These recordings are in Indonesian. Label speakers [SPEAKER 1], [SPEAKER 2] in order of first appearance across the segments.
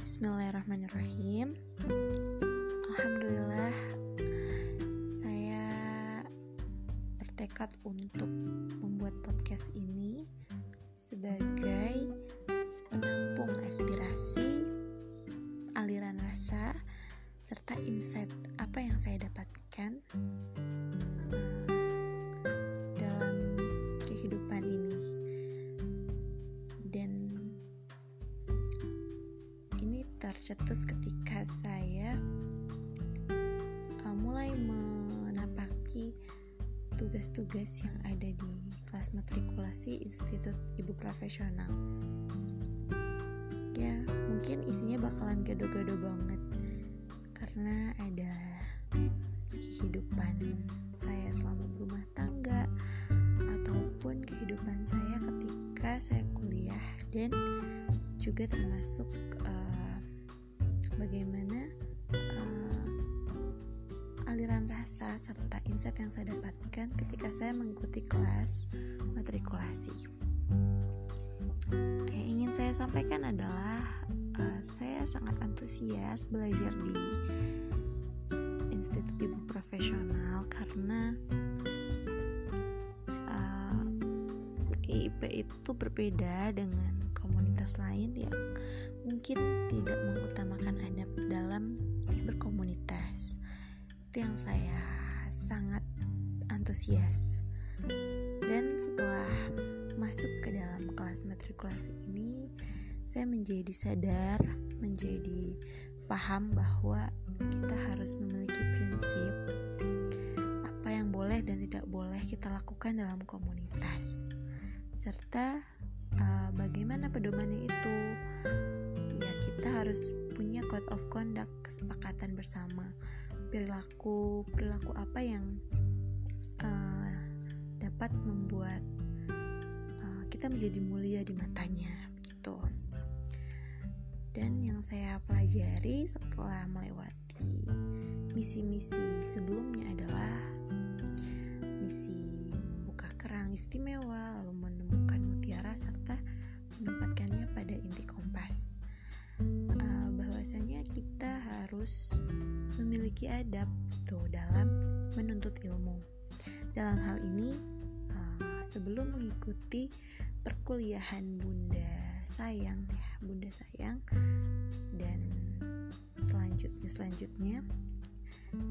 [SPEAKER 1] Bismillahirrahmanirrahim. Alhamdulillah Saya bertekad untuk membuat podcast ini Sebagai penampung aspirasi Aliran rasa Serta insight apa yang saya dapatkan. Tercetus ketika saya uh, mulai menapaki tugas-tugas yang ada di kelas matrikulasi Institut Ibu Profesional. Ya, mungkin isinya bakalan gado-gado banget karena ada kehidupan saya selama berumah tangga ataupun kehidupan saya ketika saya kuliah dan juga termasuk uh, bagaimana aliran rasa serta insight yang saya dapatkan ketika saya mengikuti kelas matrikulasi. Yang ingin saya sampaikan adalah uh, saya sangat antusias belajar di Institut Ibu Profesional karena uh, eh, IP itu berbeda dengan komunitas lain yang mungkin itu yang saya sangat antusias. Dan setelah masuk ke dalam kelas matrikulasi ini saya menjadi sadar menjadi paham bahwa kita harus memiliki prinsip apa yang boleh dan tidak boleh kita lakukan dalam komunitas. Serta uh, bagaimana pedomannya itu? Ya kita harus punya code of conduct kesepakatan bersama perilaku perilaku apa yang uh, dapat membuat uh, kita menjadi mulia di matanya gitu. Dan yang saya pelajari setelah melewati misi-misi sebelumnya adalah misi membuka kerang istimewa lalu menemukan mutiara serta menempatkannya pada inti kompas. Uh, bahwasanya kita harus memiliki adab tuh dalam menuntut ilmu. Dalam hal ini, uh, sebelum mengikuti perkuliahan Bunda Sayang ya, Bunda Sayang dan selanjutnya selanjutnya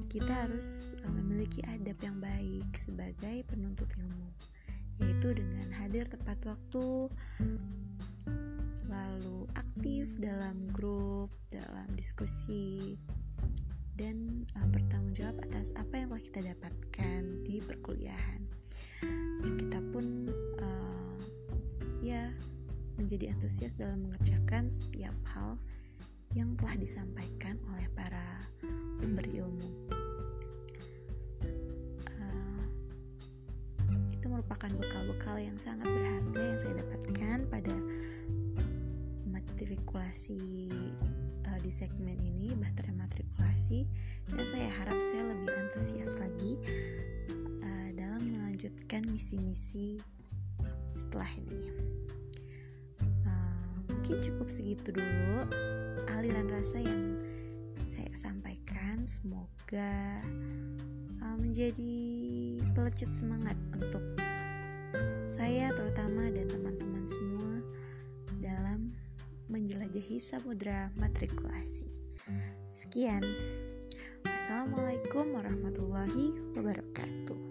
[SPEAKER 1] kita harus uh, memiliki adab yang baik sebagai penuntut ilmu yaitu dengan hadir tepat waktu lalu aktif dalam grup, dalam diskusi, dan uh, bertanggung jawab atas apa yang telah kita dapatkan di perkuliahan. Dan kita pun uh, ya menjadi antusias dalam mengerjakan setiap hal yang telah disampaikan oleh para pemberi ilmu. Uh, itu merupakan bekal-bekal yang sangat berharga yang saya dapatkan pada matrikulasi uh, di segmen ini bahtera matrikulasi dan saya harap saya lebih antusias lagi uh, dalam melanjutkan misi-misi setelah ini. Uh, mungkin cukup segitu dulu aliran rasa yang saya sampaikan. Semoga uh, menjadi pelecut semangat untuk saya terutama dan menjelajahi samudra matrikulasi. Sekian. Wassalamualaikum warahmatullahi wabarakatuh.